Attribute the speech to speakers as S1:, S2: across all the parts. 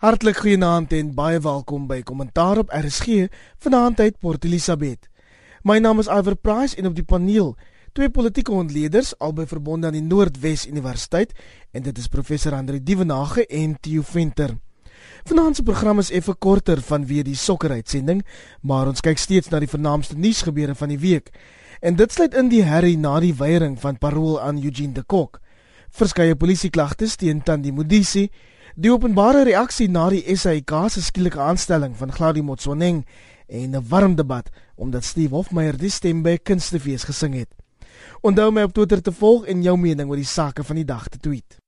S1: Hartlik goeienaand en baie welkom by Kommentaar op RSG vanaand uit Port Elizabeth. My naam is Iver Price en op die paneel twee politieke ontleeders albei verbonde aan die Noordwes Universiteit en dit is professor Andre Dievenage en Theo Venter. Vanaand se program is effe korter vanweë die sokkeruitsending, maar ons kyk steeds na die vernaamste nuusgebeure van die week. En dit sluit in die herrie na die weiering van parol aan Eugene de Kok. Verskeie polisieklagtes teen Tandi Modisi Die openbare reaksie na die SAIK se skielike aanstelling van Gladie Motsoneng en 'n warm debat omdat Steve Hofmeyer die stem by Kunstefees gesing het. Onthou my op Twitter te volg en jou mening oor die sake van die dag te tweet.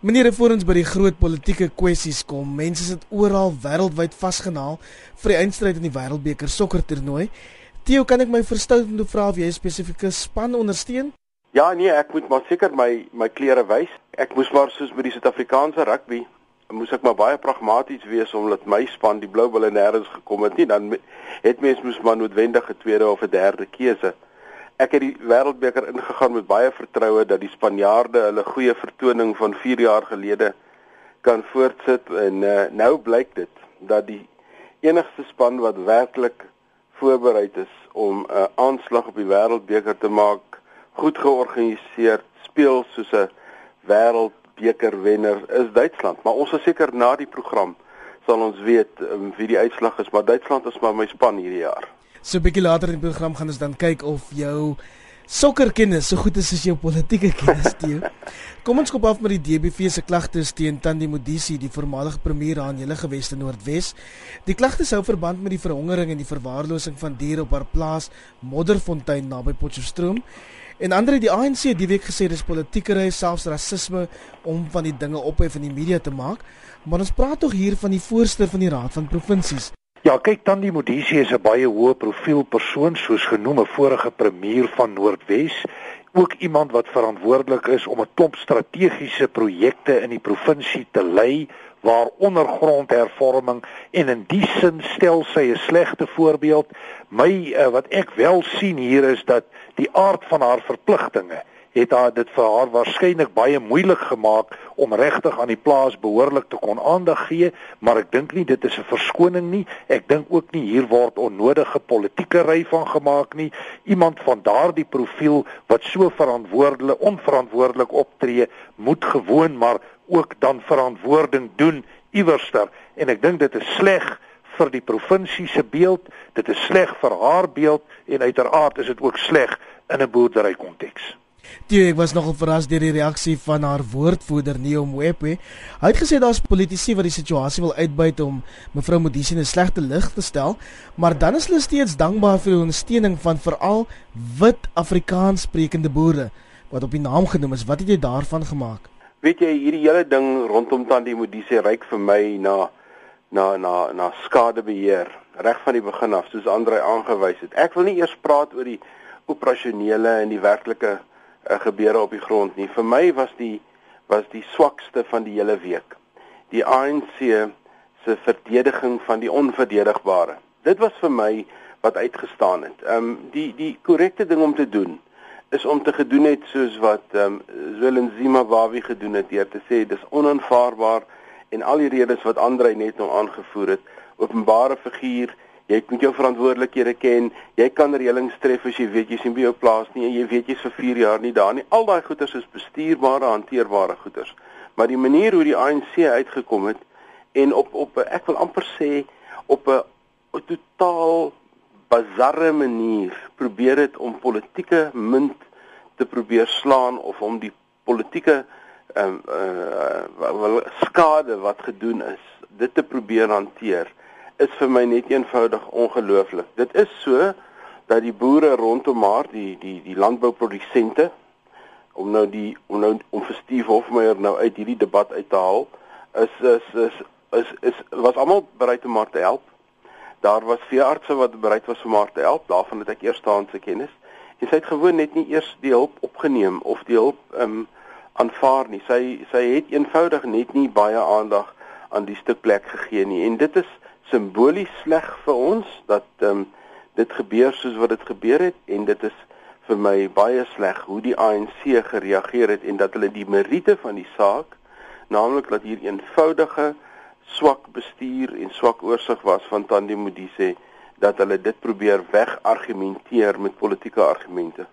S1: Meneer, voor ons by die groot politieke kwessies kom, mense sit oral wêreldwyd vasgenaal vir die eindstryd in die Wêreldbeker sokkertoernooi. Theo, kan ek my verstout om te vra of jy 'n spesifieke span ondersteun?
S2: Ja, nee, ek moet maar seker my my klere wys. Ek moes maar soos by die Suid-Afrikaanse rugby, moes ek maar baie pragmaties wees omdat my span die Blou Bulle nêrens gekom het nie. Dan het mens moes maar noodwendig 'n tweede of 'n derde keuse. Ek het die Wêreldbeker ingegaan met baie vertroue dat die Spanjaarde hulle goeie vertoning van 4 jaar gelede kan voortsit en uh, nou blyk dit dat die enigste span wat werklik voorberei is om 'n aanslag op die wêreldbeker te maak, goed georganiseer, speel soos 'n wêreldbeker wenner is Duitsland, maar ons is seker na die program sal ons weet um, wie die uitslag is, maar Duitsland is maar my span hierdie jaar.
S1: So 'n bietjie later in die program gaan ons dan kyk of jou sokkerkennis so goed is as jou politieke kennis, Theo. Kom ons kop af met die DBV se klagtes teen Tandi Modisi, die voormalige premier aan julle geweste Noordwes. Die klagtes hou verband met die verhongering en die verwaarlosing van diere op haar plaas Modderfontein naby Potchefstroom. En ander het die ANC die week gesê dis politiekery, selfs rasisme om van die dinge ophef in die media te maak. Maar ons praat tog hier van die voorsteur van die Raad van Provinsies.
S3: Ja, kyk Tandi Modisi is 'n baie hoë profiel persoon soos genoem 'n vorige premier van Noordwes ook iemand wat verantwoordelik is om 'n klomp strategiese projekte in die provinsie te lei waar ondergrondhervorming en in die sin stel sy 'n slegte voorbeeld. My uh, wat ek wel sien hier is dat die aard van haar verpligtinge het haar dit vir haar waarskynlik baie moeilik gemaak om regtig aan die plaas behoorlik te kon aandag gee, maar ek dink nie dit is 'n verskoning nie. Ek dink ook nie hier word onnodige politieke ry van gemaak nie. Iemand van daardie profiel wat so verantwoordelik onverantwoordelik optree, moet gewoon maar ook dan verantwoording doen iewerster en ek dink dit is sleg vir die provinsie se beeld, dit is sleg vir haar beeld en uiteraard is dit ook sleg in 'n boerdery konteks.
S1: Die ek was nogal verras deur die reaksie van haar woordvoerder Neo Mwepe. Hy het gesê daar's politici wat die situasie wil uitbuit om mevrou Modise in 'n slegte lig te stel, maar dan is hulle steeds dankbaar vir die ondersteuning van veral wit Afrikaans sprekende boere wat op die naam genoem is. Wat het jy daarvan gemaak?
S2: Weet jy, hierdie hele ding rondom Tandi Modise ryk vir my na na na na skadebeheer reg van die begin af soos Andre aangewys het. Ek wil nie eers praat oor die operasionele en die werklike uh, gebeure op die grond nie. Vir my was die was die swakste van die hele week. Die ANC se verdediging van die onverdedigbare. Dit was vir my wat uitgestaan het. Ehm um, die die korrekte ding om te doen is om te gedoen het soos wat ehm um, Zwelenzima Wawi gedoen het deur te sê dis onaanvaarbaar en al die redes wat Andrei net nou aangevoer het, openbare figuur jy moet jou verantwoordelikhede ken. Jy kan reëlings tref as jy weet jy's nie by jou plaas nie en jy weet jy's vir 4 jaar nie daar nie. Al daai goeders is bestuurbare, hanteerbare goeders. Maar die manier hoe die ANC uitgekom het en op op ek wil amper sê op 'n totaal bizarre manier probeer dit om politieke munt te probeer slaan of om die politieke ehm um, uh, skade wat gedoen is dit te probeer hanteer is vir my net eenvoudig ongelooflik. Dit is so dat die boere rondom haar, die die die landbouprodusente om nou die om nou om vir Steve Hofmeyer nou uit hierdie debat uit te haal, is is is is, is was almal bereid om haar te help. Daar was veeartse wat bereid was om haar te help, daarvan het ek eerstehandse kennis. En sy het gewoon net nie eers die hulp opgeneem of die hulp ehm um, aanvaar nie. Sy sy het eenvoudig net nie baie aandag aan die stuk plek gegee nie. En dit is simbolies sleg vir ons dat ehm um, dit gebeur soos wat dit gebeur het en dit is vir my baie sleg hoe die ANC gereageer het en dat hulle die meriete van die saak, naamlik dat hier eenvoudige swak bestuur en swak oorsig was van Tandi Modise dat hulle dit probeer wegargumenteer met politieke argumente.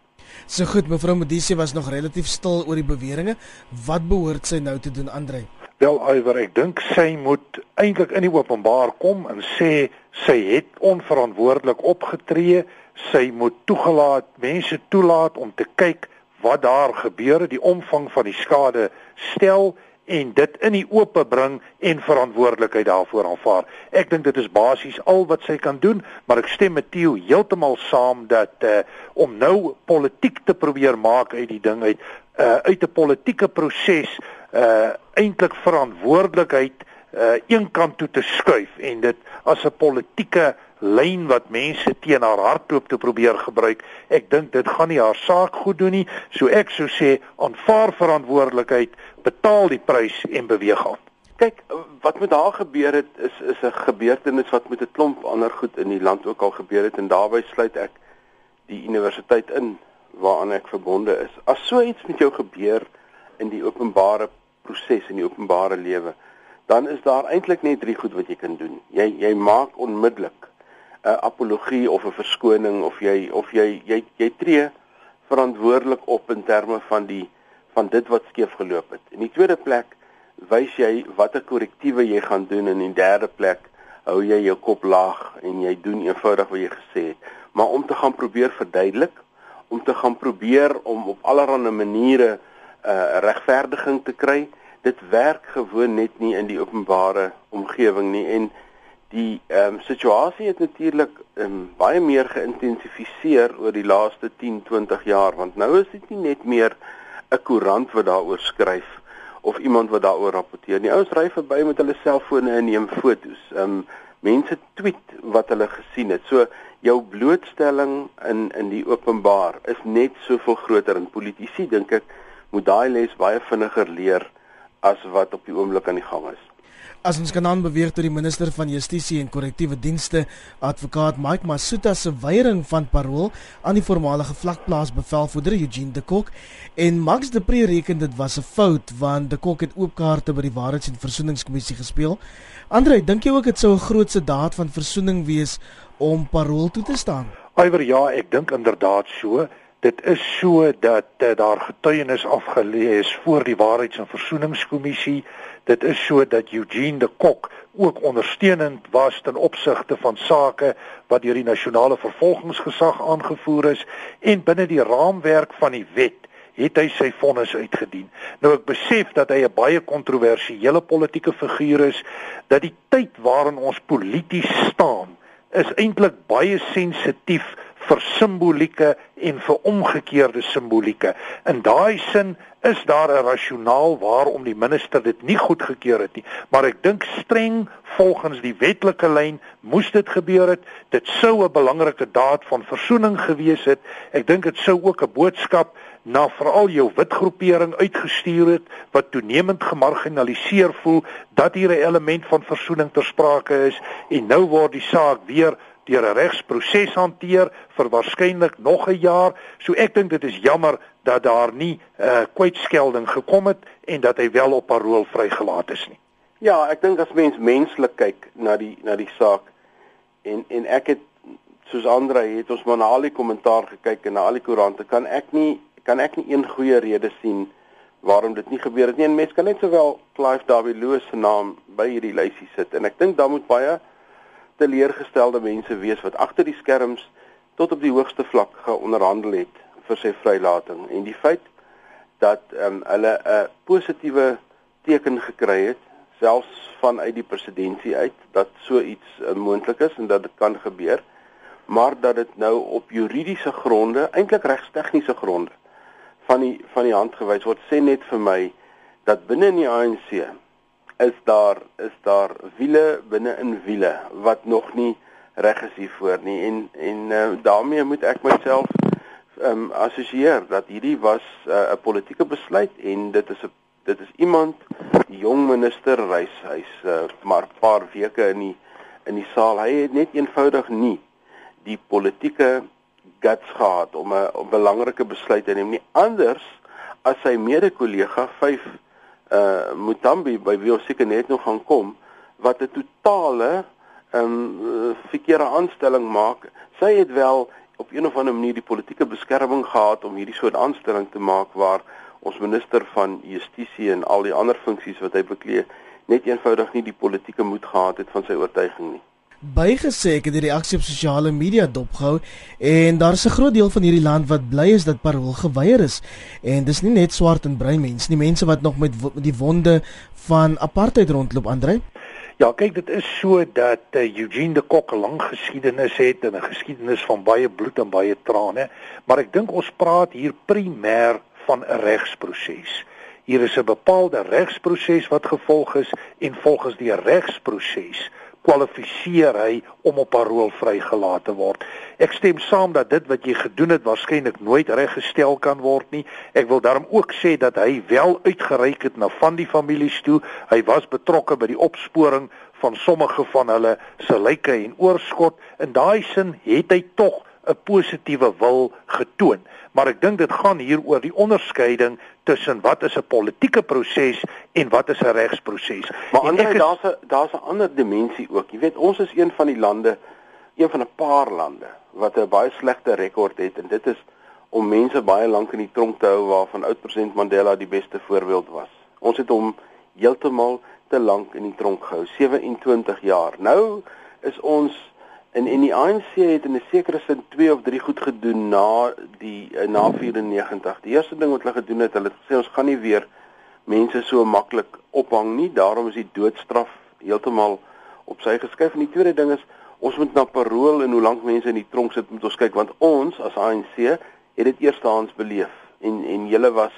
S1: So goed, mevrou Modise was nog relatief stil oor die beweringe. Wat behoort sy nou te doen, Andrei?
S3: Wel, Iwer, ek dink sy moet eintlik in die openbaar kom en sê sy het onverantwoordelik opgetree. Sy moet toegelaat mense toelaat om te kyk wat daar gebeur het, die omvang van die skade stel en dit in die oop bring en verantwoordelikheid daarvoor aanvaar. Ek dink dit is basies al wat sy kan doen, maar ek stem met Theo heeltemal saam dat uh om nou politiek te probeer maak uit die ding uit uh uit 'n politieke proses uh eintlik verantwoordelikheid uh een kant toe te skuif en dit as 'n politieke lyn wat mense teen haar hardloop te probeer gebruik. Ek dink dit gaan nie haar saak goed doen nie. So ek sou sê aanvaar verantwoordelikheid, betaal die prys en beweeg aan.
S2: Kyk, wat met haar gebeur het is is 'n gebeurtenis wat met 'n klomp ander goed in die land ook al gebeur het en daarbey sluit ek die universiteit in waaraan ek verbonde is. As so iets met jou gebeur in die openbare proses in die openbare lewe, dan is daar eintlik net drie goed wat jy kan doen. Jy jy maak onmiddellik 'n apologie of 'n verskoning of jy of jy jy jy tree verantwoordelik op in terme van die van dit wat skeef geloop het. In die tweede plek wys jy watter korrektiewe jy gaan doen en in die derde plek hou jy jou kop laag en jy doen eenvoudig wat jy gesê het. Maar om te gaan probeer verduidelik, om te gaan probeer om op allerlei maniere uh, regverdiging te kry, dit werk gewoon net nie in die openbare omgewing nie en Die ehm um, situasie het natuurlik um, baie meer geïntensifiseer oor die laaste 10, 20 jaar want nou is dit nie net meer 'n koerant wat daaroor skryf of iemand wat daaroor rapporteer nie. Ouens ry verby met hulle selfone en neem foto's. Ehm um, mense tweet wat hulle gesien het. So jou blootstelling in in die openbaar is net soveel groter en politici dink ek moet daai les baie vinniger leer as wat op die oomblik aan die gang is.
S1: As ons kan aanbeweeg tot die minister van Justisie en Korrektiewe Dienste, advokaat Mike Masuta se weiering van parol aan die voormalige vlakplaas bevelvoerder Eugene de Kok en Max de Pre reken dit was 'n fout want de Kok het oop kaarte by die Waarheids- en Versoeningskommissie gespeel. Andre, dink jy ook dit sou 'n grootse daad van versoening wees om parol toe te staan?
S3: Iwer ja, ek dink inderdaad so. Dit is so dat uh, daar getuienis afgelê is voor die Waarheids- en Versoeningskommissie Dit is so dat Eugene de Kok ook ondersteunend was ten opsigte van sake wat deur die nasionale vervolgingsgesag aangevoer is en binne die raamwerk van die wet het hy sy vonnis uitgedien. Nou ek besef dat hy 'n baie kontroversiële politieke figuur is, dat die tyd waarin ons polities staan is eintlik baie sensitief vir simbolieke en vir omgekeerde simbolieke. In daai sin is daar 'n rasionaal waarom die minister dit nie goedgekeur het nie, maar ek dink streng volgens die wetlike lyn moes dit gebeur het. Dit sou 'n belangrike daad van versoening gewees het. Ek dink dit sou ook 'n boodskap na veral jou wit groepering uitgestuur het wat toenemend gemarginaliseer voel dat hier 'n element van versoening ter sprake is en nou word die saak weer deur 'n regsproses hanteer vir waarskynlik nog 'n jaar. So ek dink dit is jammer dat daar nie 'n uh, kwytskelding gekom het en dat hy wel op parol vrygelaat is nie.
S2: Ja, ek dink as mens menslik kyk na die na die saak en en ek het soos Andre het ons maar na al die kommentaar gekyk en na al die koerante kan ek nie kan ek nie een goeie rede sien waarom dit nie gebeur het nie. En mense kan net sowel Clive Darby Lewis se naam by hierdie lysie sit en ek dink dan moet baie teleurgestelde mense wees wat agter die skerms tot op die hoogste vlak geonderhandel het vir sy vrylating. En die feit dat um, hulle 'n positiewe teken gekry het selfs vanuit die presidentskap uit dat so iets uh, moontlik is en dat dit kan gebeur maar dat dit nou op juridiese gronde eintlik regstegniese gronde van die van die hand gewys word sê net vir my dat binne in die ANC is daar is daar wiele binne in wiele wat nog nie reg is hiervoor nie. En en uh, daarmee moet ek myself um, assosieer dat hierdie was eh, 'n uh, politieke besluit en dit is 'n dit is iemand die jong minister reis hy's uh, maar paar weke in die in die saal. Hy het net eenvoudig nie die politieke guts gehad om 'n belangrike besluit te neem nie. Anders as sy mede-kollega 5 uh Mutambi by wie ons seker net nog gaan kom wat 'n totale um verkeerde aanstelling maak. Sy het wel op een of ander manier die politieke beskerming gehad om hierdie soort aanstelling te maak waar ons minister van justisie en al die ander funksies wat hy beklee net eenvoudig nie die politieke moed gehad het van sy oortuiging nie
S1: bygesê ek het die reaksie op sosiale media dopgehou en daar's 'n groot deel van hierdie land wat bly is dat parol geweier is en dis nie net swart en bruin mense nie mense wat nog met die wonde van apartheid rondloop Andre
S3: Ja, kyk, dit is so dat uh, Eugene de Kok 'n lang geskiedenis het en 'n geskiedenis van baie bloed en baie trane, maar ek dink ons praat hier primêr van 'n regsproses. Hier is 'n bepaalde regsproses wat gevolg is en volgens die regsproses kwalifiseer hy om op parol vrygelaat te word. Ek stem saam dat dit wat jy gedoen het waarskynlik nooit reggestel kan word nie. Ek wil daarom ook sê dat hy wel uitgereik het na van die families toe. Hy was betrokke by die opsporing van sommige van hulle se lyke en oorskot. In daai sin het hy tog 'n positiewe wil getoon. Maar ek dink dit gaan hier oor die onderskeiding tussen wat is 'n politieke proses en wat is 'n regsproses.
S2: Maar ander is... daar's 'n daar's 'n ander dimensie ook. Jy weet, ons is een van die lande, een van 'n paar lande wat 'n baie slegte rekord het en dit is om mense baie lank in die tronk te hou waarvan oud-president Mandela die beste voorbeeld was. Ons het hom heeltemal te lank in die tronk gehou, 27 jaar. Nou is ons En en die ANC het in 'n sekere sin 2 of 3 goed gedoen na die eh, na 94. Die eerste ding wat hulle gedoen het, hulle het gesê ons gaan nie weer mense so maklik ophang nie. Daarom is die doodstraf heeltemal op sy geskuif. En die tweede ding is ons moet na parol en hoe lank mense in die tronk sit moet ons kyk want ons as ANC het dit eerstehands beleef en en julle was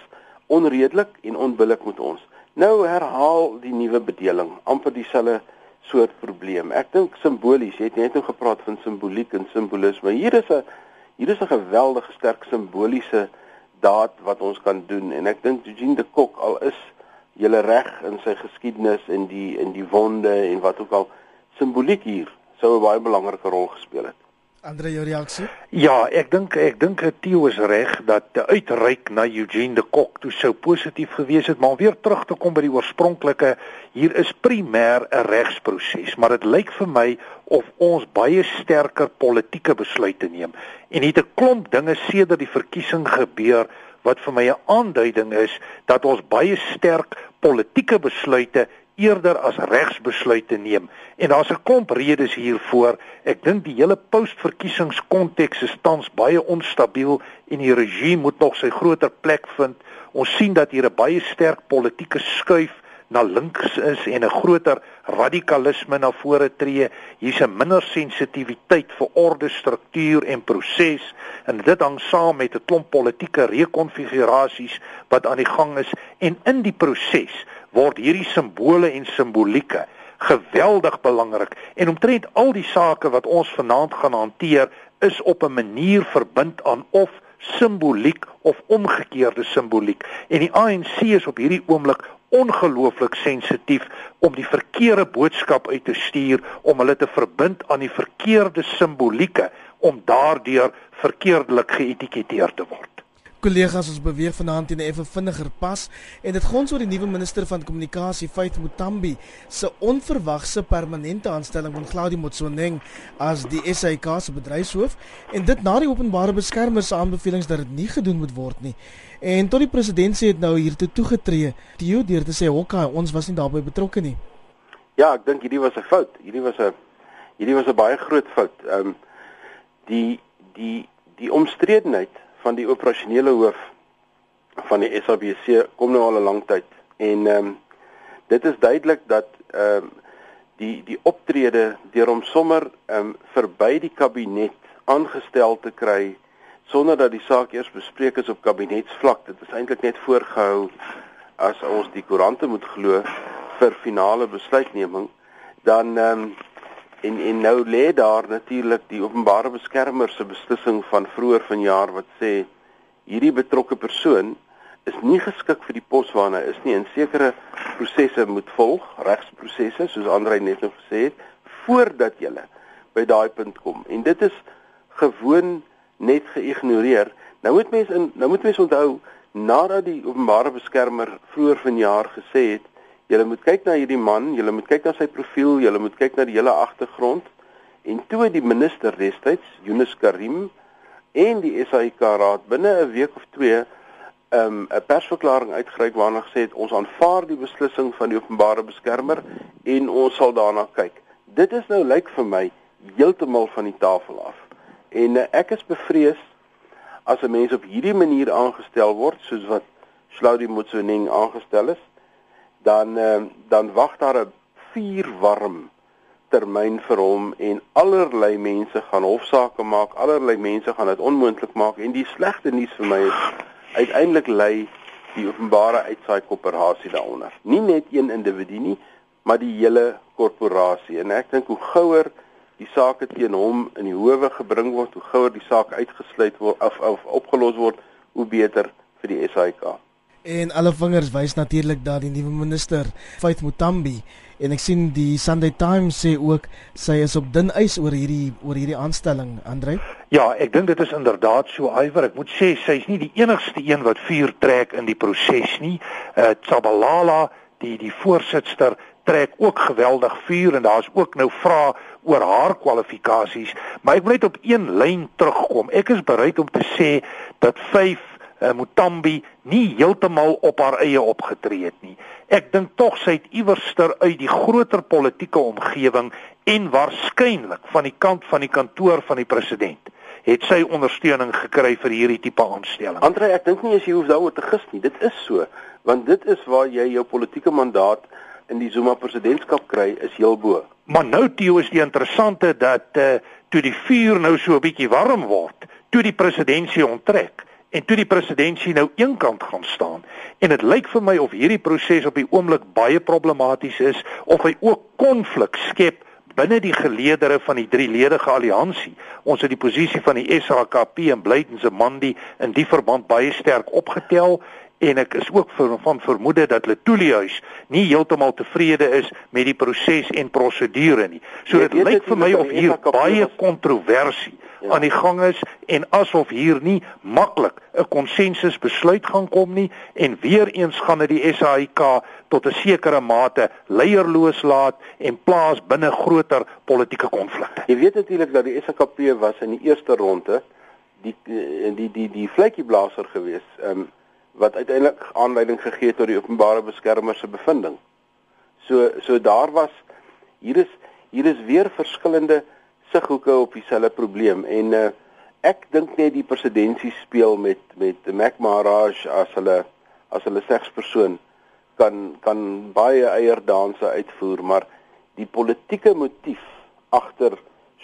S2: onredelik en onbillik met ons. Nou herhaal die nuwe bedeling amper dieselfde soort probleem. Ek dink simbolies, jy het net nou gepraat van simboliek en simbolisme. Hier is 'n hier is 'n geweldige sterk simboliese daad wat ons kan doen en ek dink Eugene de Kok al is julle reg in sy geskiedenis en die in die wonde en wat ook al simboliek hier sou 'n baie belangrike rol gespeel het.
S1: Andre jou reaksie?
S3: Ja, ek dink ek dink Theo is reg dat die uitreik na Eugene de Kok toe sou positief gewees het, maar weer terug te kom by die oorspronklike, hier is primêr 'n regsproses, maar dit lyk vir my of ons baie sterker politieke besluite neem. En hier 'n klomp dinge sedert die verkiesing gebeur wat vir my 'n aanduiding is dat ons baie sterk politieke besluite eerder as regsbesluite neem en daar's 'n klomp redes hiervoor. Ek dink die hele postverkiesingskonteks is tans baie onstabiel en die regime moet nog sy groter plek vind. Ons sien dat hier 'n baie sterk politieke skuif na links is en 'n groter radikalisme na vore tree. Hier's 'n minder sensitiwiteit vir orde, struktuur en proses en dit hang saam met 'n klomp politieke rekonfigurasies wat aan die gang is en in die proses word hierdie simbole en simbolieke geweldig belangrik. En omtrent al die sake wat ons vanaand gaan hanteer is op 'n manier verbind aan of simboliek of omgekeerde simboliek. En die ANC is op hierdie oomblik ongelooflik sensitief om die verkeerde boodskap uit te stuur om hulle te verbind aan die verkeerde simbolieke om daardeur verkeerdelik geetiketeer te word
S1: kollegas ons beweeg vanaand in 'n effe vinniger pas en dit gaan oor die nuwe minister van kommunikasie Faith Mutambi se onverwagse permanente aanstelling van Claudio Motsoneng as die SAK se bedryfshoof en dit na die openbare beskermer se aanbevelings dat dit nie gedoen moet word nie. En tot die president sê het nou hiertoe toegetree, Theo deur te sê hokka ons was nie daarbey betrokke nie.
S2: Ja, ek dink hierdie was 'n fout. Hierdie was 'n hierdie was 'n baie groot fout. Ehm um, die die die omstredenheid van die operasionele hoof van die SABC kom nou al 'n lang tyd. En ehm um, dit is duidelik dat ehm um, die die optrede deur hom sommer ehm um, verby die kabinet aangestel te kry sonder dat die saak eers bespreek is op kabinetsvlak dit is eintlik net voorgehou as ons die koerante moet glo vir finale besluitneming dan ehm um, En en nou lê daar natuurlik die openbare beskermer se beslissing van vroeër vanjaar wat sê hierdie betrokke persoon is nie geskik vir die pos waarna is nie en sekere prosesse moet volg, regsprosesse soos Andrei net nou gesê het, voordat jy by daai punt kom. En dit is gewoon net geïgnoreer. Nou moet mense in nou moet mense onthou nadat die openbare beskermer vroeër vanjaar gesê het, julle moet kyk na hierdie man, julle moet kyk na sy profiel, julle moet kyk na die hele agtergrond en toe die minister destyds, Yunus Karim en die SAIK raad binne 'n week of twee um, 'n persverklaring uitgereik waarna gesê het ons aanvaar die beslissing van die openbare beskermer en ons sal daarna kyk. Dit is nou lyk vir my heeltemal van die tafel af. En uh, ek is bevrees as 'n mens op hierdie manier aangestel word soos wat Slaudi Motsoeneng aangestel is, dan uh, dan wag daar 'n vuurwarm termyn vir hom en allerlei mense gaan hofsaake maak, allerlei mense gaan dit onmoontlik maak en die slegste nuus vir my is uiteindelik lê die openbare uitsaai koöperasie daaronder. Nie net een individu nie, maar die hele korporasie en ek dink hoe gouer die saak teen hom in die howe gebring word, hoe gouer die saak uitgesluit word of, of opgelos word, hoe beter vir die SAIK.
S1: En alle vingers wys natuurlik dat die nuwe minister, Faith Mutambi, en ek sien die Sunday Times sê ook sy is op dun ys oor hierdie oor hierdie aanstelling, Andre.
S3: Ja, ek dink dit is inderdaad so iwer. Ek moet sê sy's nie die enigste een wat vuur trek in die proses nie. Uh Tsabalala, die die voorsitter trek ook geweldig vuur en daar's ook nou vrae oor haar kwalifikasies, maar ek wil net op een lyn terugkom. Ek is bereid om te sê dat 5 uh, eh, Mutambi nie heeltemal op haar eie opgetree het nie. Ek dink tog sy het iewerster uit die groter politieke omgewing en waarskynlik van die kant van die kantoor van die president het sy ondersteuning gekry vir hierdie tipe aanstelling.
S2: Andre, ek dink nie jy hoef daaroor te gis nie. Dit is so, want dit is waar jy jou politieke mandaat in die Zuma presidentskap kry is heel bo.
S3: Maar nou Theo is die interessante dat uh, toe die vuur nou so 'n bietjie warm word, toe die presidentsie onttrek en toe die presidentsie nou eenkant gaan staan en dit lyk vir my of hierdie proses op die oomblik baie problematies is of hy ook konflik skep binne die geleedere van die drieledige alliansie. Ons het die posisie van die SHKP en Blydense Mandi in die verband baie sterk opgetel en ek is ook van vermoede dat Letulius nie heeltemal tevrede is met die proses en prosedure nie. So dit lyk vir my of hier baie kontroversie ja. aan die gang is en asof hier nie maklik 'n konsensus besluit gaan kom nie en weer eens gaan dit die SAIK tot 'n sekere mate leierloos laat en plaas binne groter politieke konflikte.
S2: Jy weet natuurlik dat die SAKP was in die eerste ronde die die die die, die vletjieblaser geweest. Ehm um, wat uiteindelik aanleiding gegee het tot die openbare beskermer se bevinding. So so daar was hier is hier is weer verskillende sighoeke op dieselfde probleem en uh, ek dink net die presidentsie speel met met Mac Maharaj as hulle as hulle sekspersoon kan kan baie eierdanse uitvoer maar die politieke motief agter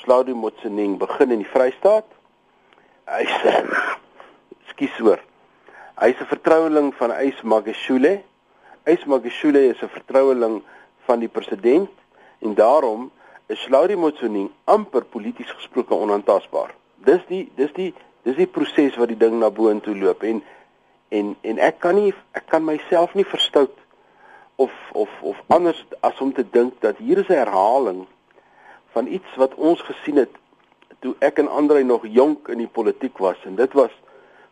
S2: Slaudu Motsoeneng begin in die Vrystaat. Hy sê skie soor. Hy's 'n vertroueling van Ys Magashule. Ys Magashule is 'n vertroueling van die president en daarom is Lauri Motsoeneng amper polities gesproke onaantastbaar. Dis die dis die dis die proses wat die ding na boontoe loop en en en ek kan nie ek kan myself nie verstout of of of anders as om te dink dat hier is 'n herhaling van iets wat ons gesien het toe ek en Andre nog jonk in die politiek was en dit was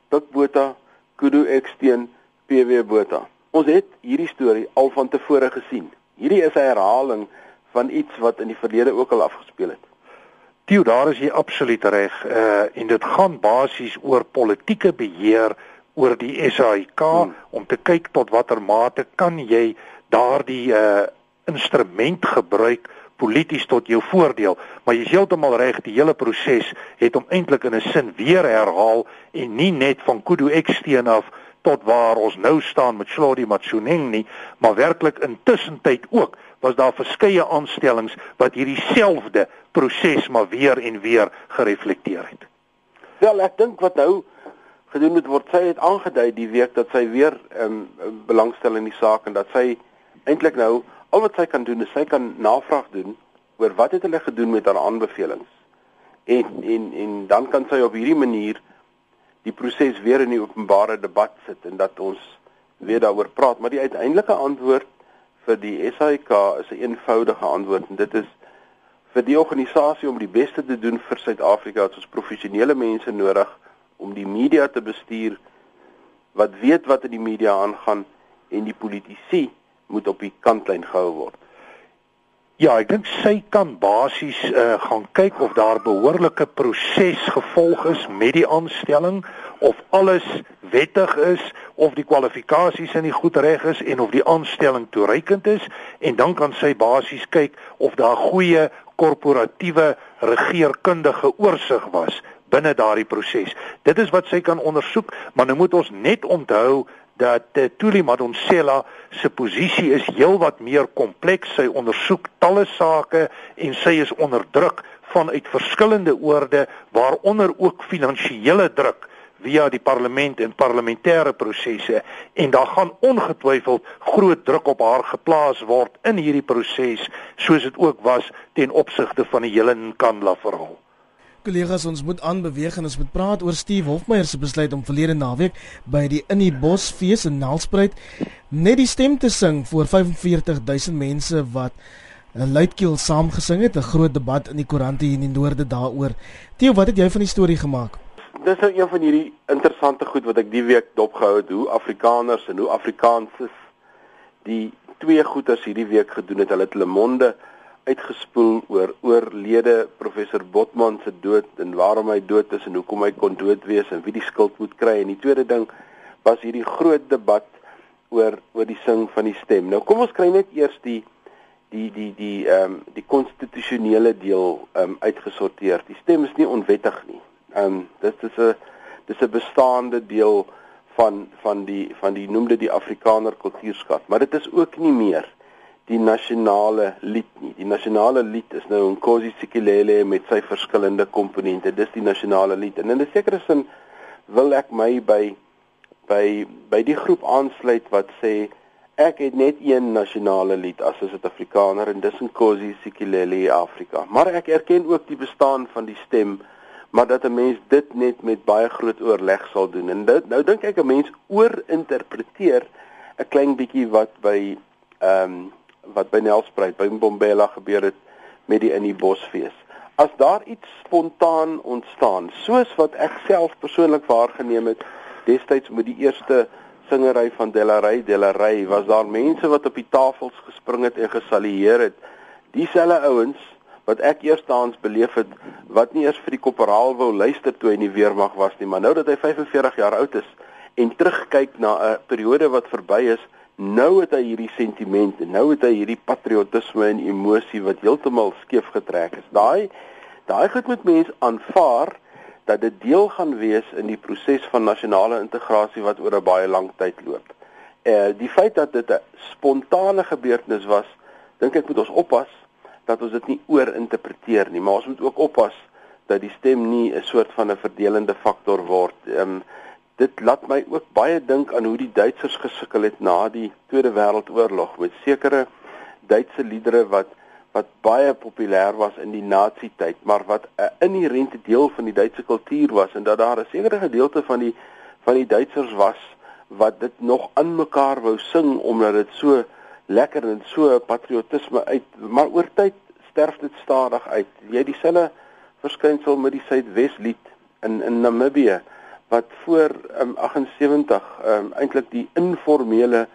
S2: Pikbota Kudu X teen PW Botha. Ons het hierdie storie al van tevore gesien. Hierdie is 'n herhaling van iets wat in die verlede ook al afgespeel het.
S3: Tio, daar is jy absoluut reg. Uh en dit gaan basies oor politieke beheer oor die SAIK hmm. om te kyk tot watter mate kan jy daardie uh instrument gebruik polities tot jou voordeel, maar jy's heeltemal reg, die hele proses het hom eintlik in 'n sin weer herhaal en nie net van Kudu Eksteen af tot waar ons nou staan met Shlodi Matsuneng nie, maar werklik intussen tyd ook was daar verskeie aanstellings wat hierdie selfde proses maar weer en weer gereflekteer het.
S2: Wel, ek dink wat nou gedoen moet word, sy het aangedui die week dat sy weer um, belangstel in die saak en dat sy eintlik nou al wat sy kan doen is sy kan navraag doen oor wat het hulle gedoen met haar aanbevelings. En en en dan kan sy op hierdie manier die proses weer in die openbare debat sit en dat ons weer daaroor praat, maar die uiteindelike antwoord vir die SAIK is 'n een eenvoudige antwoord en dit is vir die organisasie om die beste te doen vir Suid-Afrika het ons professionele mense nodig om die media te bestuur wat weet wat in die media aangaan en die politici moet op die kantlyn gehou word.
S3: Ja, ek dink sy kan basies uh, gaan kyk of daar behoorlike proses gevolg is met die aanstelling of alles wettig is of die kwalifikasies in die goed reg is en of die aanstelling toereikend is en dan kan sy basies kyk of daar goeie korporatiewe regeerkundige oorsig was binne daardie proses. Dit is wat sy kan ondersoek, maar nou moet ons net onthou dat uh, Tuli Madonsela se posisie is heelwat meer kompleks. Sy ondersoek talle sake en sy is onder druk vanuit verskillende oorde waaronder ook finansiële druk via die parlement en parlementêre prosesse en daar gaan ongetwyfeld groot druk op haar geplaas word in hierdie proses soos dit ook was ten opsigte van die hele Nkandla verhaal.
S1: Kollegas, ons moet aanbeweeg en ons moet praat oor Steve Hofmeyer se besluit om verlede naweek by die In die Bos fees in Nelspruit net die stem te sing voor 45000 mense wat 'n luidkeel saamgesing het, 'n groot debat in die koerante hier in die noorde daaroor. Theo, wat het jy van die storie gemaak?
S2: dis nou een van hierdie interessante goed wat ek die week dopgehou het hoe Afrikaners en hoe Afrikaanses die twee goeters hierdie week gedoen het. Hulle het Le Monde uitgespoel oor oorlede professor Botman se dood en waarom hy dood is en hoekom hy kon dood wees en wie die skuld moet kry. En die tweede ding was hierdie groot debat oor oor die sing van die stem. Nou kom ons kry net eers die die die die ehm um, die konstitusionele deel ehm um, uitgesorteer. Die stem is nie onwettig nie. Ehm um, dit is 'n dis 'n bestaande deel van van die van die noemde die Afrikaner kultuurskat, maar dit is ook nie meer die nasionale lied nie. Die nasionale lied is nou Nkosi Sikelele met sy verskillende komponente. Dis die nasionale lied. En in 'n sekere sin wil ek my by by by die groep aansluit wat sê ek het net een nasionale lied as 'n Suid-Afrikaner en dis Nkosi Sikelele Afrika. Maar ek erken ook die bestaan van die stem maar dat 'n mens dit net met baie groot oorleg sal doen. En dit nou dink ek 'n mens oorinterpreteer 'n klein bietjie wat by ehm um, wat by Nelspruit by Mbombela gebeur het met die in die bosfees. As daar iets spontaan ontstaan, soos wat ek self persoonlik waargeneem het destyds met die eerste singery van Delaray Delaray, was daar mense wat op die tafels gespring het en gesalieer het. Dieselfde ouens wat ek eerstens beleef het wat nie eers vir die korporaal wou luister toe hy in die weermag was nie, maar nou dat hy 45 jaar oud is en terugkyk na 'n periode wat verby is, nou het hy hierdie sentiment en nou het hy hierdie patriotisme en emosie wat heeltemal skeef getrek is. Daai daai goed moet mense aanvaar dat dit deel gaan wees in die proses van nasionale integrasie wat oor 'n baie lang tyd loop. Eh die feit dat dit 'n spontane gebeurtenis was, dink ek moet ons oppas dat ons dit nie oorinterpreteer nie, maar ons moet ook oppas dat die stem nie 'n soort van 'n verdelende faktor word. Ehm um, dit laat my ook baie dink aan hoe die Duitsers gesukkel het na die Tweede Wêreldoorlog met sekere Duitse liedere wat wat baie populêr was in die nazi-tyd, maar wat 'n inherente deel van die Duitse kultuur was en dat daar 'n sekere gedeelte van die van die Duitsers was wat dit nog aan mekaar wou sing omdat dit so lekker en so patriotisme uit, maar oor tyd sterf dit stadig uit. Jy dieselfde verskynsel met die Suidweslied in in Namibië wat voor um, 78 um, eintlik die informele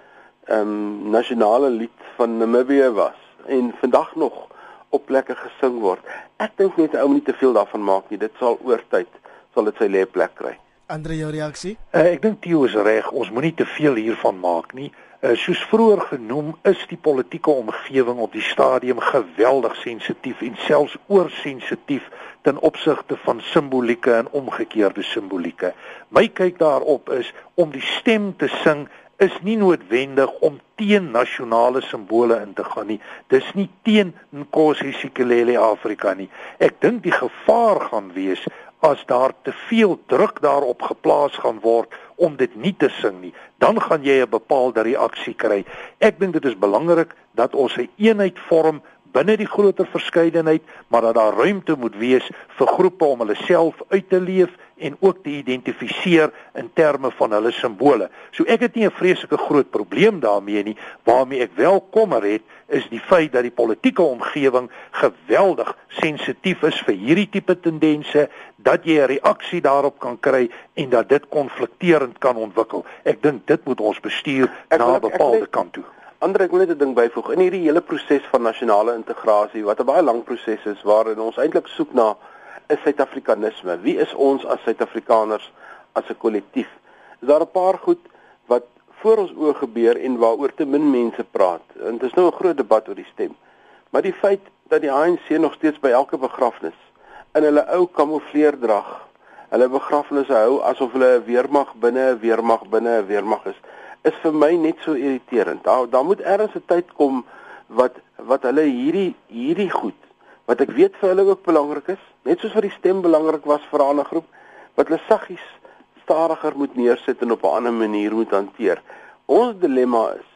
S2: um, nasionale lied van Namibië was en vandag nog op plekke gesing word. Ek dink net ou moet nie te veel daarvan maak nie. Dit sal oor tyd sal dit sy lê plek kry.
S1: Andre jou reaksie?
S3: Uh, ek dink Theo is reg. Ons moenie te veel hiervan maak nie. Uh, soos vroeër genoem is die politieke omgewing op die stadium geweldig sensitief en selfs oorsensitief ten opsigte van simbolieke en omgekeerde simbolieke. My kyk daarop is om die stem te sing is nie noodwendig om teen nasionale simbole in te gaan nie. Dis nie teen Nkosi Sikelele Afrika nie. Ek dink die gevaar gaan wees as daar te veel druk daarop geplaas gaan word om dit nie te sing nie, dan gaan jy 'n bepaalde reaksie kry. Ek dink dit is belangrik dat ons 'n eenheid vorm binne die groter verskeidenheid, maar dat daar ruimte moet wees vir groepe om hulle self uit te leef en ook te identifiseer in terme van hulle simbole. So ek het nie 'n vreeslike groot probleem daarmee nie. Waarmee ek wel kommer het, is die feit dat die politieke omgewing geweldig sensitief is vir hierdie tipe tendense, dat jy 'n reaksie daarop kan kry en dat dit konflikterend kan ontwikkel. Ek dink dit moet ons bestuur ek na 'n bepaalde ek, kant toe.
S2: Ander ek wil net 'n ding byvoeg. In hierdie hele proses van nasionale integrasie wat 'n baie lang proses is waarin ons eintlik soek na is Suid-Afrikanisme. Wie is ons as Suid-Afrikaners as 'n kollektief? Is daar 'n paar goed voor ons oë gebeur en waaroor te min mense praat. En dit is nou 'n groot debat oor die stem. Maar die feit dat die ANC nog steeds by elke begrafnis in hulle ou kamoufleerdrag hulle begrafnisse hou asof hulle 'n weermag binne 'n weermag binne 'n weermag is, is vir my net so irriterend. Daar daar moet ergens 'n tyd kom wat wat hulle hierdie hierdie goed wat ek weet vir hulle ook belangrik is, net soos wat die stem belangrik was vir 'n ander groep, wat hulle saggies stadiger moet neersit en op 'n ander manier moet hanteer. Ons dilemma is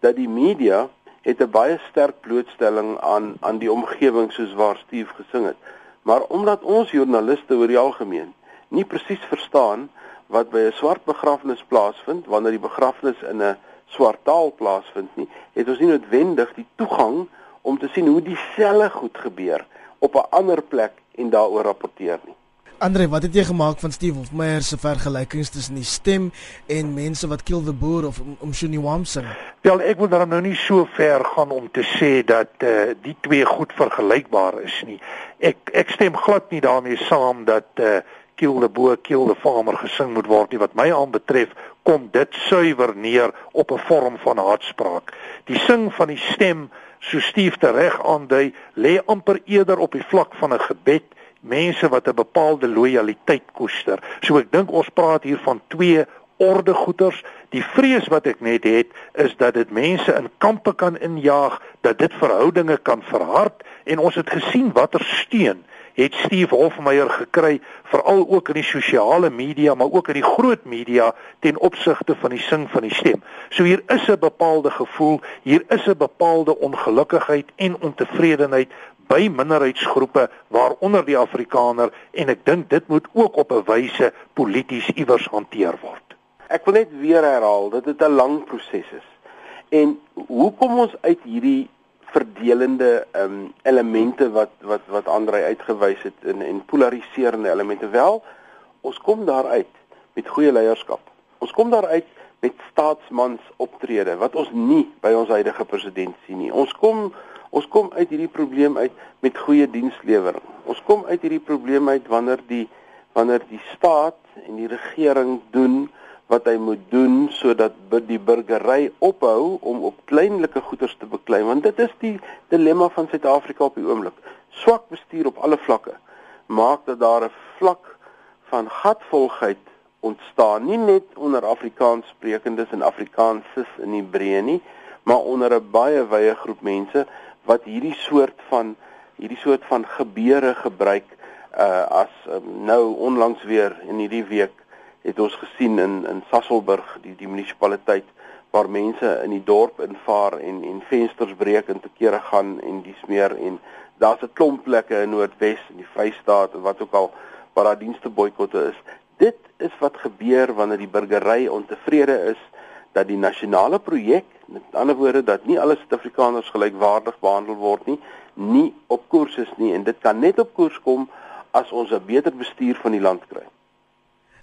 S2: dat die media het 'n baie sterk blootstelling aan aan die omgewing soos waar Steve gesing het. Maar omdat ons joernaliste oor die algemeen nie presies verstaan wat by 'n swart begrafnis plaasvind wanneer die begrafnis in 'n swart taal plaasvind nie, het ons nie noodwendig die toegang om te sien hoe dieselfde goed gebeur op 'n ander plek en daaroor rapporteer nie.
S1: Andre, wat het jy gemaak van Steve Hofmeyer se vergelykings tussen die stem en mense wat Kill the Boer of om Shuni Wamsing?
S3: Wel, ek wil daarom nou nie so ver gaan om te sê dat eh uh, die twee goed vergelykbaar is nie. Ek ek stem glad nie daarmee saam dat eh uh, Kill the Boer, Kill the Farmer gesing moet word nie. Wat my aanbetref, kom dit suiwer neer op 'n vorm van haatspraak. Die sing van die stem so Steve reg aandui, lê amper eerder op die vlak van 'n gebed, mense wat 'n bepaalde lojaliteit koester. So ek dink ons praat hier van twee ordegoeters. Die vrees wat ek net het is dat dit mense in kampe kan injaag, dat dit verhoudinge kan verhard en ons het gesien watter steun het Steve Hofmeyer gekry veral ook in die sosiale media maar ook in die groot media ten opsigte van die sing van die stem. So hier is 'n bepaalde gevoel, hier is 'n bepaalde ongelukkigheid en ontevredenheid by minderheidsgroepe waaronder die Afrikaner en ek dink dit moet ook op 'n wyse polities iewers hanteer word.
S2: Ek wil net weer herhaal dat dit 'n lang proses is. En hoekom ons uit hierdie verdelende um, elemente wat wat wat Andrei uitgewys het in en polariserende elemente wel ons kom daaruit met goeie leierskap. Ons kom daaruit met staatsmans optrede wat ons nie by ons huidige president sien nie. Ons kom ons kom uit hierdie probleem uit met goeie dienslewering. Ons kom uit hierdie probleem uit wanneer die wanneer die staat en die regering doen wat hy moet doen sodat die burgery ophou om op kleinlike goederes te beklei want dit is die dilemma van Suid-Afrika op die oomblik swak bestuur op alle vlakke maak dat daar 'n vlak van gatvolgheid ontstaan nie net onder Afrikaans sprekendes en Afrikaanses in Hebreë nie maar onder 'n baie wye groep mense wat hierdie soort van hierdie soort van gebeure gebruik uh, as um, nou onlangs weer in hierdie week het ons gesien in in Sasselburg die die munisipaliteit waar mense in die dorp invaar en en vensters breek en te kere gaan en dis meer en daar's 'n klomp plekke in Noordwes en die Vrystaat en wat ook al waar daar dienste boikotte is. Dit is wat gebeur wanneer die burgery ontevrede is dat die nasionale projek, met ander woorde dat nie alle Suid-Afrikaners gelykwaardig behandel word nie, nie op koers is nie en dit kan net op koers kom as ons 'n beter bestuur van die land kry.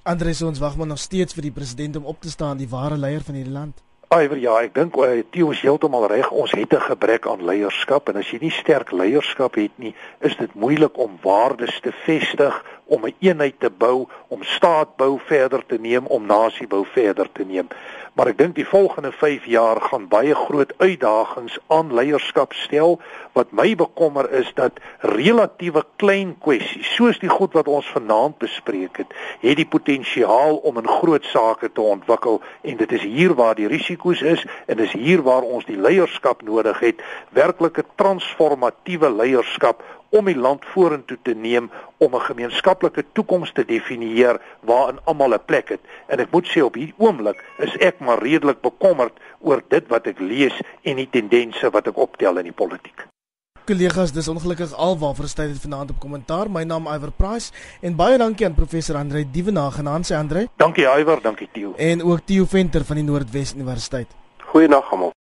S1: Andres ons wag maar nog steeds vir die president om op te staan, die ware leier van hierdie land.
S3: Aiwer ja, ek dink uh, Theo is heeltemal reg. Ons het 'n gebrek aan leierskap en as jy nie sterk leierskap het nie, is dit moeilik om waardes te vestig, om 'n een eenheid te bou, om staatbou verder te neem, om nasiebou verder te neem. Maar ek dink die volgende 5 jaar gaan baie groot uitdagings aan leierskap stel wat my bekommer is dat relatiewe klein kwessies soos die goed wat ons vanaand bespreek het het die potensiaal om in groot sake te ontwikkel. En dit is hier waar die risiko's is en dis hier waar ons die leierskap nodig het. Werklike transformatiewe leierskap om die land vorentoe te neem om 'n gemeenskaplike toekoms te definieer waarin almal 'n plek het. En ek moet sê op hierdie oomblik is ek maar redelik bekommerd oor dit wat ek lees en die tendense wat ek optel in die politiek.
S1: kollegas, dis ongelukkig alwaar verstaan dit vanaand op kommentaar. My naam is Iver Price en baie dankie aan professor Andre Dievenage en aan sy Andre.
S3: Dankie Iver, dankie Theo.
S1: En ook Theo Venter van die Noordwes Universiteit.
S2: Goeienaand almal.